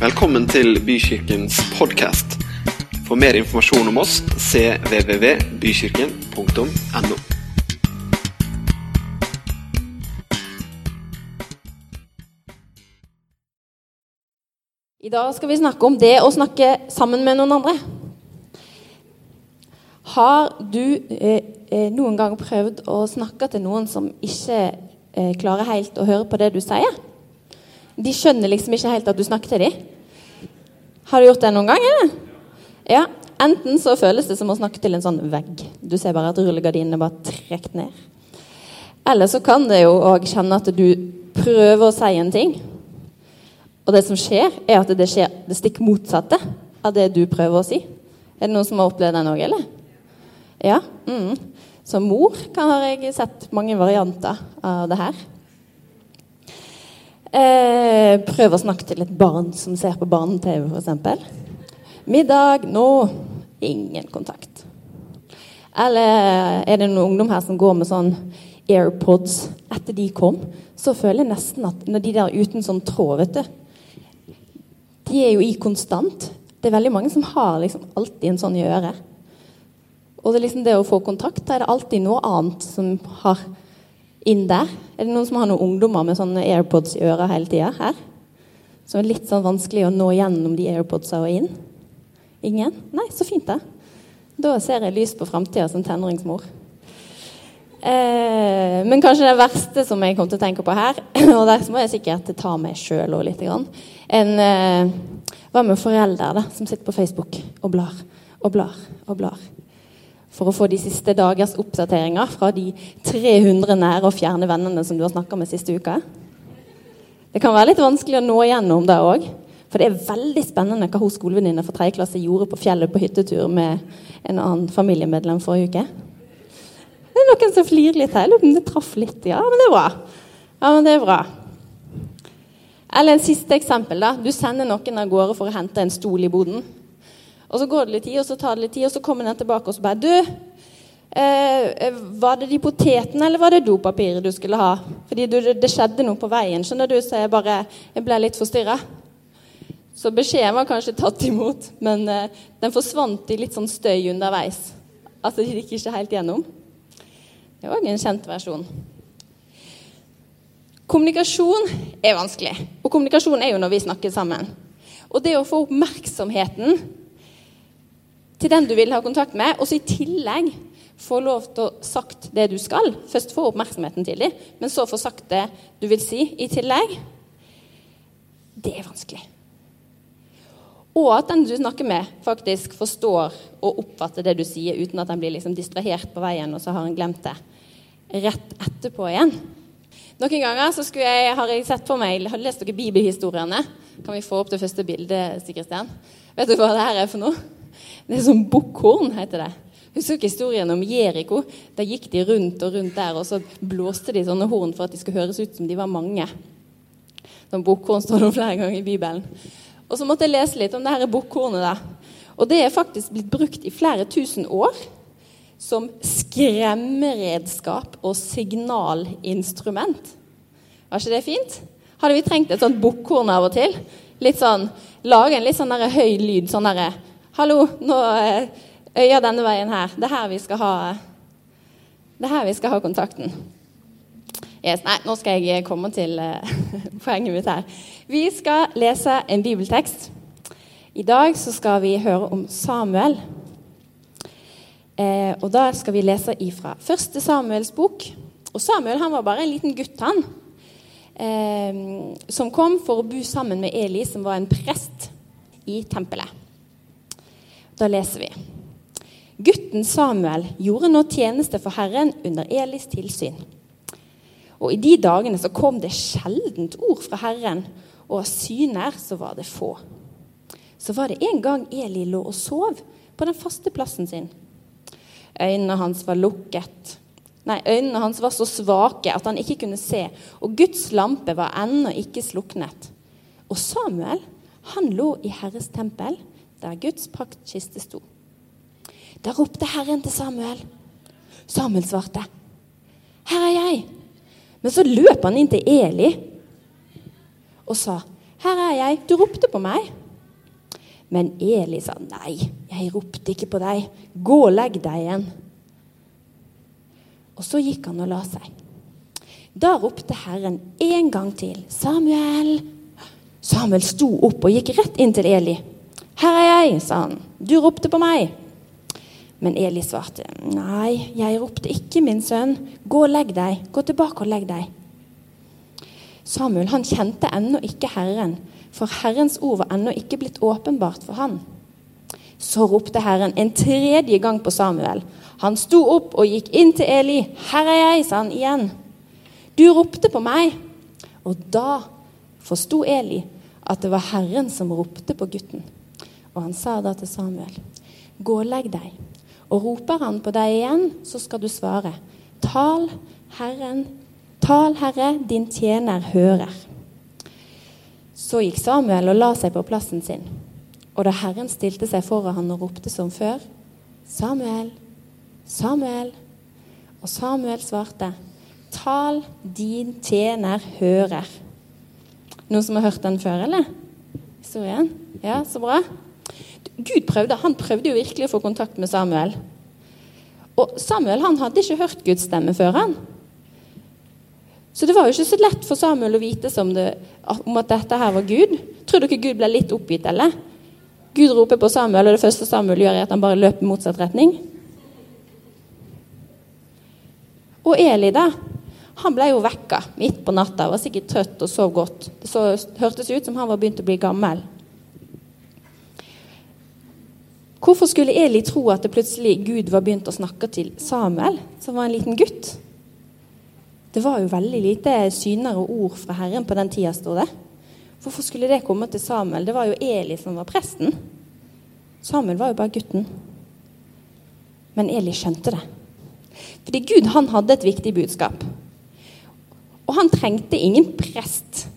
Velkommen til Bykirkens podkast. For mer informasjon om oss cvvvbykirken.no. I dag skal vi snakke om det å snakke sammen med noen andre. Har du eh, eh, noen gang prøvd å snakke til noen som ikke eh, klarer helt å høre på det du sier? De skjønner liksom ikke helt at du snakker til dem. Har du gjort det noen gang? eller? Ja. Enten så føles det som å snakke til en sånn vegg. Du ser bare at rullegardinene bare trukket ned. Eller så kan det jo òg kjenne at du prøver å si en ting, og det som skjer, er at det skjer det stikk motsatte av det du prøver å si. Er det noen som har opplevd det òg, eller? Ja. Mm. Som mor har jeg sett mange varianter av det her. Eh, prøve å snakke til et barn som ser på barne-TV, f.eks. Middag nå. Ingen kontakt. Eller er det noen ungdom her som går med sånn AirPods etter de kom? Så føler jeg nesten at når de der uten sånn tråd, vet du De er jo i konstant. Det er veldig mange som har liksom alltid en sånn i øret. Og det, er liksom det å få kontakt, da er det alltid noe annet som har inn der. Er det noen som har noen ungdommer med sånne AirPods i øra hele tida her? Som er litt sånn vanskelig å nå gjennom de AirPodsa og inn? Ingen? Nei, så fint, det. Da ser jeg lys på framtida som tenåringsmor. Eh, men kanskje det verste som jeg kom til å tenke på her, og der må jeg sikkert ta meg sjøl òg litt en, eh, Hva med foreldre da, som sitter på Facebook og blar og blar og blar? For å få de siste dagers oppdateringer fra de 300 nære og fjerne vennene som du har snakka med siste uke. Det kan være litt vanskelig å nå igjennom det òg. For det er veldig spennende hva hun skolevenninna fra 3. klasse gjorde på fjellet på hyttetur med en annen familiemedlem forrige uke. Det er noen som flirer litt her. Det traff litt. Ja, men det er bra. Ja, men det er bra. Eller en siste eksempel. da. Du sender noen av gårde for å hente en stol i boden. Og Så går det litt tid, og så tar det litt tid, og så kommer den tilbake og så bare Du, eh, var det de potetene, eller var det dopapiret du skulle ha? Fordi du, det skjedde noe på veien, skjønner du, så jeg bare jeg ble litt forstyrra. Så beskjeden var kanskje tatt imot, men eh, den forsvant i litt sånn støy underveis. Altså, de gikk ikke helt gjennom. Det er òg en kjent versjon. Kommunikasjon er vanskelig. Og kommunikasjon er jo når vi snakker sammen. Og det å få oppmerksomheten til den du vil ha kontakt med, og så i tillegg få lov til å sagt det du skal Først få oppmerksomheten til dem, men så få sagt det du vil si i tillegg Det er vanskelig. Og at den du snakker med, faktisk forstår og oppfatter det du sier, uten at den blir liksom distrahert på veien, og så har han glemt det rett etterpå igjen. Noen ganger så jeg, har jeg sett på meg Har lest dere bibelhistoriene? Kan vi få opp det første bildet, Kristian? Vet du hva det her er for noe? Det er som bukkhorn, heter det. Husker dere historien om Jeriko? Da gikk de rundt og rundt der, og så blåste de sånne horn for at de skulle høres ut som de var mange. Som bukkhorn står det flere ganger i Bibelen. Og så måtte jeg lese litt om det her bukkhornet. da. Og det er faktisk blitt brukt i flere tusen år som skremmeredskap og signalinstrument. Var ikke det fint? Hadde vi trengt et sånt bukkhorn av og til? Litt sånn, Lage en litt sånn der høy lyd. Sånn derre 'Hallo, nå eh, øya denne veien her. Det er her vi skal ha vi skal ha kontakten. Yes, nei, nå skal jeg komme til uh, poenget mitt her. Vi skal lese en bibeltekst. I dag så skal vi høre om Samuel. Eh, og Da skal vi lese ifra første Samuels bok. Og Samuel han var bare en liten gutt, han. Eh, som kom for å bo sammen med Eli, som var en prest i tempelet. Da leser vi. Gutten Samuel gjorde nå tjeneste for Herren under Elis tilsyn. Og i de dagene så kom det sjeldent ord fra Herren, og av syner så var det få. Så var det en gang Eli lå og sov på den faste plassen sin. Øynene hans var lukket. Nei, øynene hans var så svake at han ikke kunne se, og Guds lampe var ennå ikke sluknet. Og Samuel, han lå i Herres tempel, der Guds praktkiste sto. Da ropte Herren til Samuel. Samuel svarte, 'Her er jeg.' Men så løp han inn til Eli og sa, 'Her er jeg. Du ropte på meg.' Men Eli sa, 'Nei, jeg ropte ikke på deg. Gå og legg deg igjen.' Og så gikk han og la seg. Da ropte Herren en gang til, 'Samuel!' Samuel sto opp og gikk rett inn til Eli. 'Her er jeg', sa han. 'Du ropte på meg.' Men Eli svarte, 'Nei, jeg ropte ikke, min sønn. Gå og legg deg. Gå tilbake og legg deg.' Samuel han kjente ennå ikke Herren, for Herrens ord var ennå ikke blitt åpenbart for han. Så ropte Herren en tredje gang på Samuel. Han sto opp og gikk inn til Eli. 'Her er jeg', sa han igjen. 'Du ropte på meg.' Og da forsto Eli at det var Herren som ropte på gutten. Og han sa da til Samuel, 'Gå og legg deg.' Og roper han på deg igjen, så skal du svare, 'Tal, Herren, tal, Herre, din tjener hører.' Så gikk Samuel og la seg på plassen sin. Og da Herren stilte seg foran han og ropte som før, 'Samuel, Samuel.' Og Samuel svarte, 'Tal, din tjener hører.' Noen som har hørt den før, eller? Historien? Ja, så bra. Gud prøvde, han prøvde jo virkelig å få kontakt med Samuel. Og Samuel han hadde ikke hørt Guds stemme før. han. Så det var jo ikke så lett for Samuel å vite det, om at dette her var Gud. Tror dere Gud ble litt oppgitt, eller? Gud roper på Samuel, og det første Samuel gjør, er at han bare løper i motsatt retning. Og Eli, da? Han ble jo vekka midt på natta, var sikkert trøtt og sov godt. Det så, hørtes ut som han var begynt å bli gammel. Hvorfor skulle Eli tro at det plutselig Gud var begynt å snakke til Samuel, som var en liten gutt? Det var jo veldig lite syner og ord fra Herren på den tida, står det. Hvorfor skulle det komme til Samuel? Det var jo Eli som var presten. Samuel var jo bare gutten. Men Eli skjønte det. Fordi Gud han hadde et viktig budskap. Og han trengte ingen prest,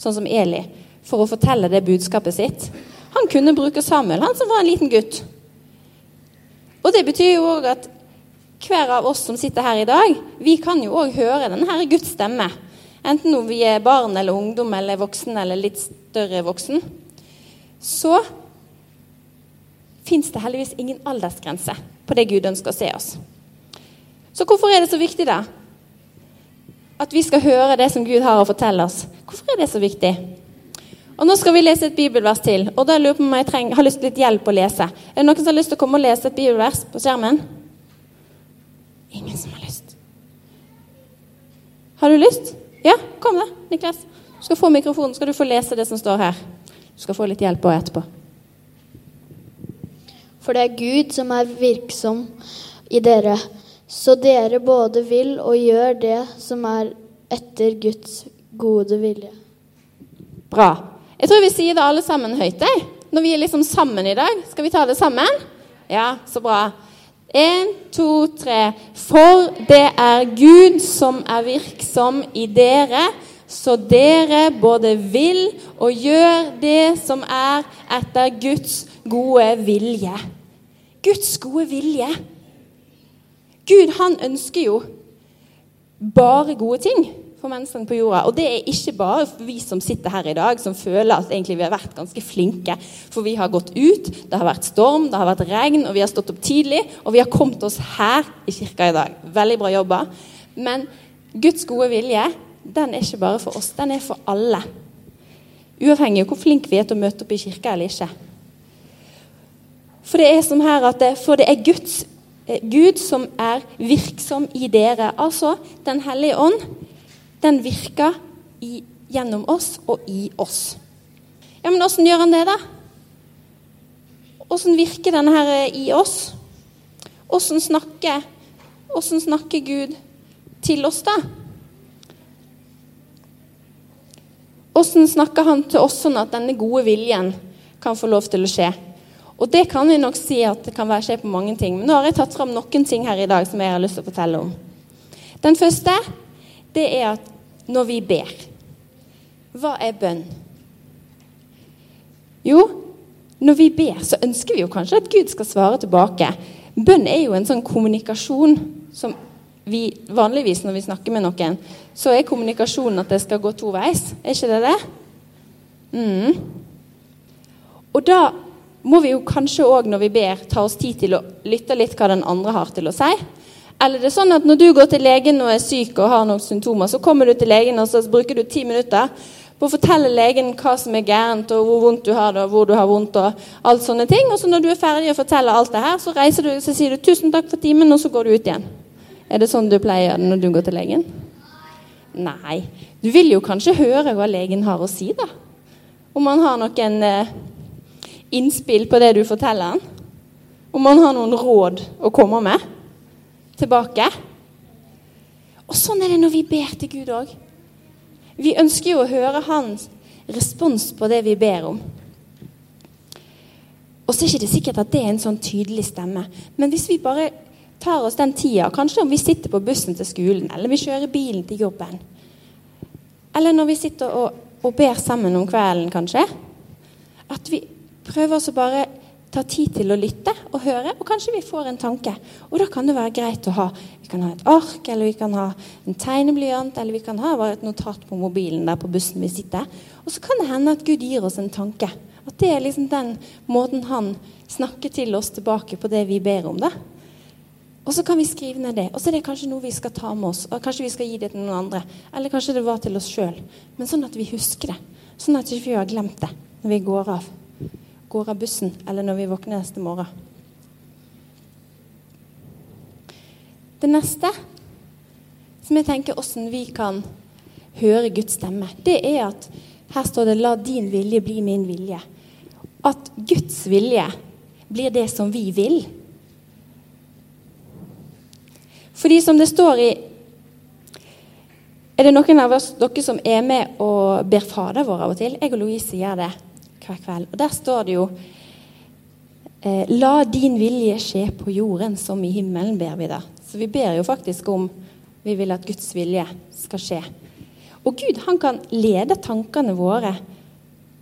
sånn som Eli, for å fortelle det budskapet sitt. Han kunne bruke Samuel, han som var en liten gutt. Og det betyr jo òg at hver av oss som sitter her i dag, vi kan jo òg høre denne Guds stemme. Enten når vi er barn eller ungdom eller voksen eller litt større voksen. Så fins det heldigvis ingen aldersgrense på det Gud ønsker å se oss. Så hvorfor er det så viktig, da? At vi skal høre det som Gud har å fortelle oss. Hvorfor er det så viktig? Og Nå skal vi lese et bibelvers til. og da lurer jeg på om jeg trenger, har lyst til litt hjelp å lese. Er det noen som har lyst til å komme og lese et bibelvers på skjermen? Ingen som har lyst. Har du lyst? Ja, kom da, Niklas. Du skal få mikrofonen, skal du få lese det som står her. Du skal få litt hjelp også etterpå. For det er Gud som er virksom i dere, så dere både vil og gjør det som er etter Guds gode vilje. Bra. Jeg tror vi sier det alle sammen høyt. Jeg. Når vi er liksom sammen i dag. Skal vi ta det sammen? Ja, så bra. En, to, tre. For det er Gud som er virksom i dere, så dere både vil og gjør det som er etter Guds gode vilje. Guds gode vilje. Gud, han ønsker jo bare gode ting for menneskene på jorda. Og det er ikke bare vi som sitter her i dag, som føler at egentlig vi har vært ganske flinke. For vi har gått ut, det har vært storm, det har vært regn, og vi har stått opp tidlig. Og vi har kommet oss her i kirka i dag. Veldig bra jobba. Men Guds gode vilje, den er ikke bare for oss, den er for alle. Uavhengig av hvor flinke vi er til å møte opp i kirka eller ikke. For det er som her at det, for det er Guds eh, Gud som er virksom i dere. Altså Den hellige ånd den virker i, gjennom oss og i oss. Ja, Men åssen gjør han det, da? Åssen virker denne her eh, i oss? Åssen snakker, snakker Gud til oss, da? Åssen snakker han til oss sånn at denne gode viljen kan få lov til å skje? Og det kan vi nok si at det kan være skje på mange ting. Men nå har jeg tatt fram noen ting her i dag som jeg har lyst til å fortelle om. Den første det er at når vi ber Hva er bønn? Jo, når vi ber, så ønsker vi jo kanskje at Gud skal svare tilbake. Bønn er jo en sånn kommunikasjon som vi vanligvis når vi snakker med noen, så er kommunikasjonen at det skal gå to veis. Er ikke det det? Mm. Og da må vi jo kanskje òg når vi ber, ta oss tid til å lytte litt hva den andre har til å si. Eller det er sånn at når du går til legen og er syk og har noen symptomer, så kommer du til legen og så bruker du ti minutter på å fortelle legen hva som er gærent, og hvor vondt du har det, og hvor du har vondt, og alt sånne ting. Og så når du er ferdig å fortelle alt det her, så reiser du så sier du 'tusen takk for timen', og så går du ut igjen. Er det sånn du pleier når du går til legen? Nei. Du vil jo kanskje høre hva legen har å si, da. Om han har noen eh, innspill på det du forteller han. Om han har noen råd å komme med tilbake. Og sånn er det når vi ber til Gud òg. Vi ønsker jo å høre hans respons på det vi ber om. Og så er det ikke sikkert at det er en sånn tydelig stemme. Men hvis vi bare tar oss den tida, kanskje om vi sitter på bussen til skolen, eller vi kjører bilen til jobben, eller når vi sitter og, og ber sammen om kvelden, kanskje, at vi prøver oss å bare ta tid til å lytte og høre, og kanskje vi får en tanke. Og da kan det være greit å ha Vi kan ha et ark, eller vi kan ha en tegneblyant, eller vi kan ha et notat på mobilen der på bussen vi sitter. Og så kan det hende at Gud gir oss en tanke. At det er liksom den måten han snakker til oss tilbake på det vi ber om. det. Og så kan vi skrive ned det. Og så er det kanskje noe vi skal ta med oss. Og kanskje vi skal gi det til noen andre. Eller kanskje det var til oss sjøl. Men sånn at vi husker det. Sånn at vi ikke har glemt det når vi går av går av bussen, eller når vi våkner neste morgen. Det neste som jeg tenker hvordan vi kan høre Guds stemme, det er at her står det 'la din vilje bli min vilje'. At Guds vilje blir det som vi vil. Fordi som det står i Er det noen av oss, dere som er med og ber Fader vår av og til? Jeg og Louise gjør det hver kveld. Og der står det jo eh, La din vilje skje på jorden som i himmelen, ber vi da. Så vi ber jo faktisk om vi vil at Guds vilje skal skje. Og Gud han kan lede tankene våre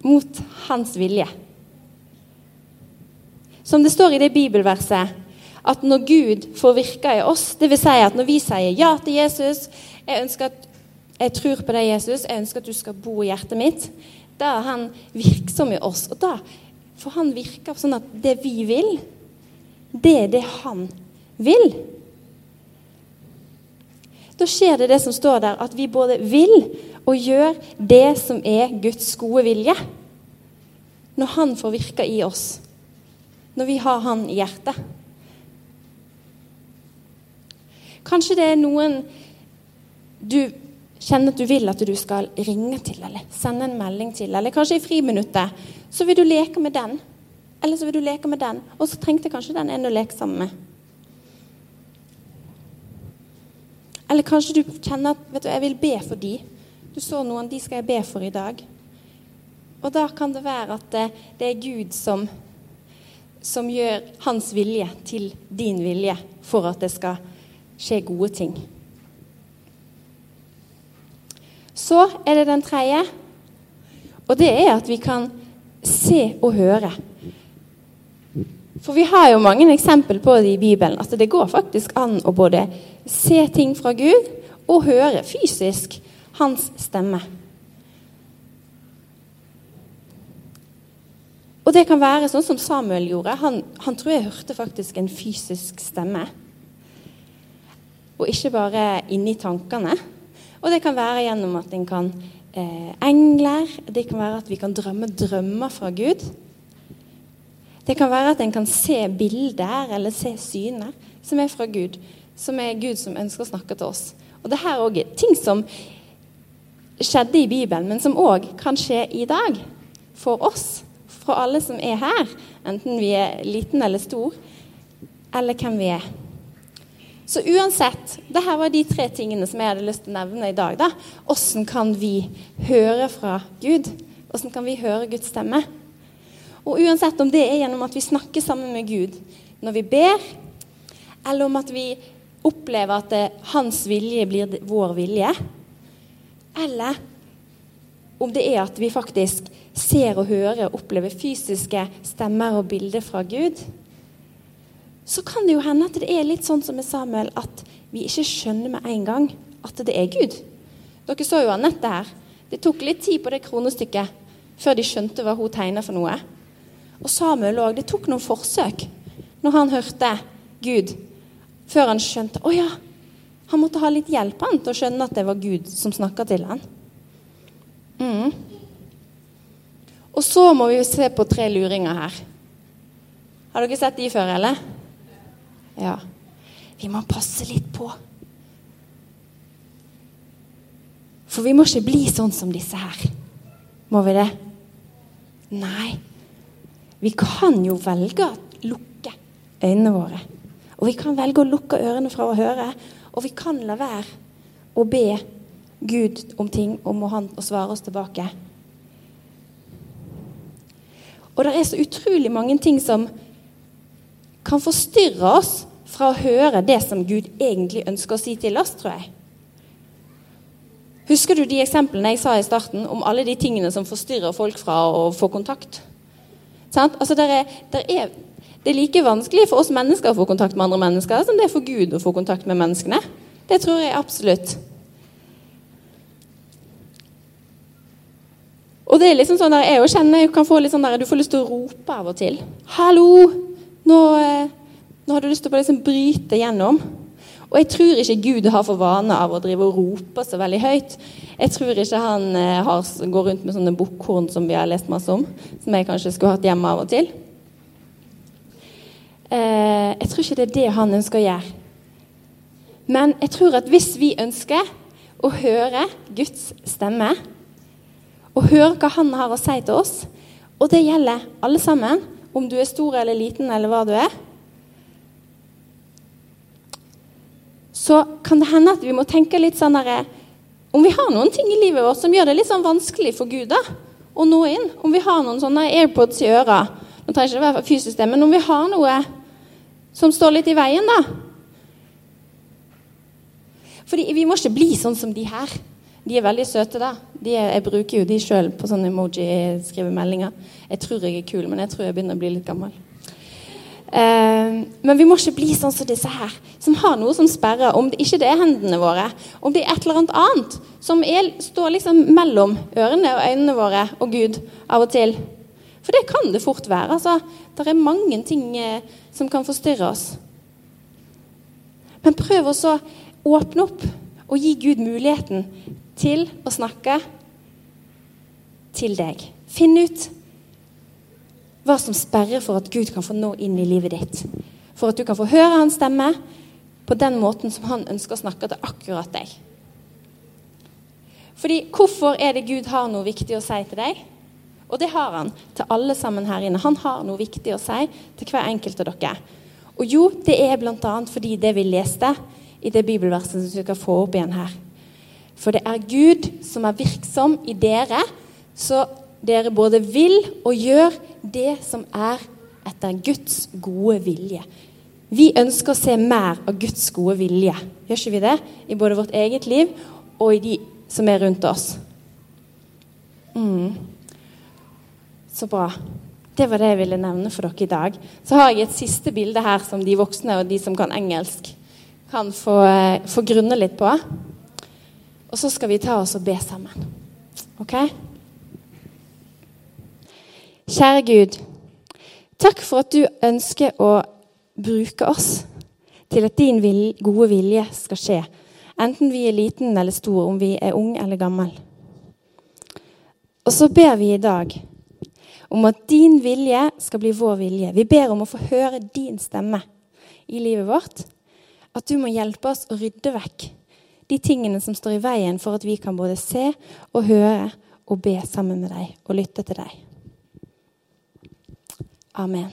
mot hans vilje. Som det står i det bibelverset, at når Gud får virke i oss, dvs. Si at når vi sier ja til Jesus jeg, at, jeg tror på deg, Jesus, jeg ønsker at du skal bo i hjertet mitt da er han virksom i oss. Og da får han virke sånn at det vi vil, det er det han vil. Da skjer det det som står der, at vi både vil og gjør det som er Guds gode vilje. Når han får virke i oss. Når vi har han i hjertet. Kanskje det er noen du kjenner at du vil at du skal ringe til eller sende en melding til, eller kanskje i friminuttet, så vil du leke med den. Eller så vil du leke med den, og så trengte kanskje den en å leke sammen med. Eller kanskje du kjenner at vet du, jeg vil be for de. Du så noen, de skal jeg be for i dag. Og da kan det være at det, det er Gud som, som gjør hans vilje til din vilje for at det skal skje gode ting. Så er det den tredje, og det er at vi kan se og høre. For vi har jo mange eksempel på det i Bibelen, at det går faktisk an å både se ting fra Gud og høre fysisk hans stemme. Og det kan være sånn som Samuel gjorde. Han, han tror jeg hørte faktisk en fysisk stemme. Og ikke bare inni tankene. Og det kan være gjennom at en kan eh, engler. Det kan være at vi kan drømme drømmer fra Gud. Det kan være at en kan se bilder eller se syner som er fra Gud. Som er Gud som ønsker å snakke til oss. Og det her er ting som skjedde i Bibelen, men som òg kan skje i dag. For oss. For alle som er her. Enten vi er liten eller stor. Eller hvem vi er. Så uansett, det her var de tre tingene som jeg hadde lyst til å nevne i dag. da. Hvordan kan vi høre fra Gud? Hvordan kan vi høre Guds stemme? Og uansett om det er gjennom at vi snakker sammen med Gud når vi ber, eller om at vi opplever at det, hans vilje blir vår vilje, eller om det er at vi faktisk ser og hører og opplever fysiske stemmer og bilder fra Gud, så kan det jo hende at det er litt sånn som med Samuel, at vi ikke skjønner med en gang at det er Gud. Dere så jo Anette her. Det tok litt tid på det kronestykket før de skjønte hva hun tegna for noe. Og Samuel òg. Det tok noen forsøk når han hørte Gud, før han skjønte Å ja, han måtte ha litt hjelp han, til å skjønne at det var Gud som snakka til han. Mm. Og så må vi se på tre luringer her. Har dere sett de før, eller? Ja. Vi må passe litt på. For vi må ikke bli sånn som disse her. Må vi det? Nei. Vi kan jo velge å lukke øynene våre. Og vi kan velge å lukke ørene fra å høre. Og vi kan la være å be Gud om ting, og må han svare oss tilbake. Og det er så utrolig mange ting som kan forstyrre oss fra å høre det som Gud egentlig ønsker å si til oss, tror jeg. Husker du de eksemplene jeg sa i starten om alle de tingene som forstyrrer folk fra å få kontakt? Altså, der er, der er, det er like vanskelig for oss mennesker å få kontakt med andre mennesker som det er for Gud å få kontakt med menneskene. Det tror jeg absolutt. Og det er liksom sånn der, Jeg kjenner jeg kan få litt sånn der, du får lyst til å rope av og til. 'Hallo! Nå, eh, nå har du lyst til å liksom bryte gjennom.' Og jeg tror ikke Gud har for vane av å drive og rope så veldig høyt. Jeg tror ikke han eh, har, går rundt med sånne bukkhorn som vi har lest masse om, som jeg kanskje skulle hatt hjemme av og til. Eh, jeg tror ikke det er det han ønsker å gjøre. Men jeg tror at hvis vi ønsker å høre Guds stemme, og høre hva han har å si til oss, og det gjelder alle sammen, om du er stor eller liten eller hva du er, så kan det hende at vi må tenke litt sånn derre Om vi har noen ting i livet vårt som gjør det litt sånn vanskelig for Gud da, å nå inn Om vi har noen sånne AirPods i øra Nå trenger ikke det være fysisk, men om vi har noe som står litt i veien, da Fordi vi må ikke bli sånn som de her. De er veldig søte, da. Er, jeg bruker jo de sjøl på sånne emoji-skrivemeldinger. Jeg tror jeg er kul, men jeg tror jeg begynner å bli litt gammel. Uh, men vi må ikke bli sånn som disse her, som har noe som sperrer. Om det ikke det er hendene våre, om det er et eller annet annet som er, står liksom mellom ørene og øynene våre og Gud av og til. For det kan det fort være. altså. Det er mange ting uh, som kan forstyrre oss. Men prøv også å åpne opp og gi Gud muligheten til å snakke til deg. Finn ut hva som sperrer for at Gud kan få nå inn i livet ditt. For at du kan få høre hans stemme på den måten som han ønsker å snakke til akkurat deg. Fordi Hvorfor er det Gud har noe viktig å si til deg? Og det har han til alle sammen her inne. Han har noe viktig å si til hver enkelt av dere. Og jo, det er bl.a. fordi det vi leste i det bibelverset som vi skal få opp igjen her. For det er Gud som er virksom i dere, så dere både vil og gjør det som er etter Guds gode vilje. Vi ønsker å se mer av Guds gode vilje, gjør ikke vi det? I både vårt eget liv og i de som er rundt oss. Mm. Så bra. Det var det jeg ville nevne for dere i dag. Så har jeg et siste bilde her som de voksne og de som kan engelsk, kan få, eh, få grunne litt på. Og så skal vi ta oss og be sammen. OK? Kjære Gud, takk for at du ønsker å bruke oss til at din gode vilje skal skje. Enten vi er liten eller stor, om vi er ung eller gammel. Og så ber vi i dag om at din vilje skal bli vår vilje. Vi ber om å få høre din stemme i livet vårt. At du må hjelpe oss å rydde vekk de tingene som står i veien for at vi kan både se og høre og be sammen med deg og lytte til deg. Amen.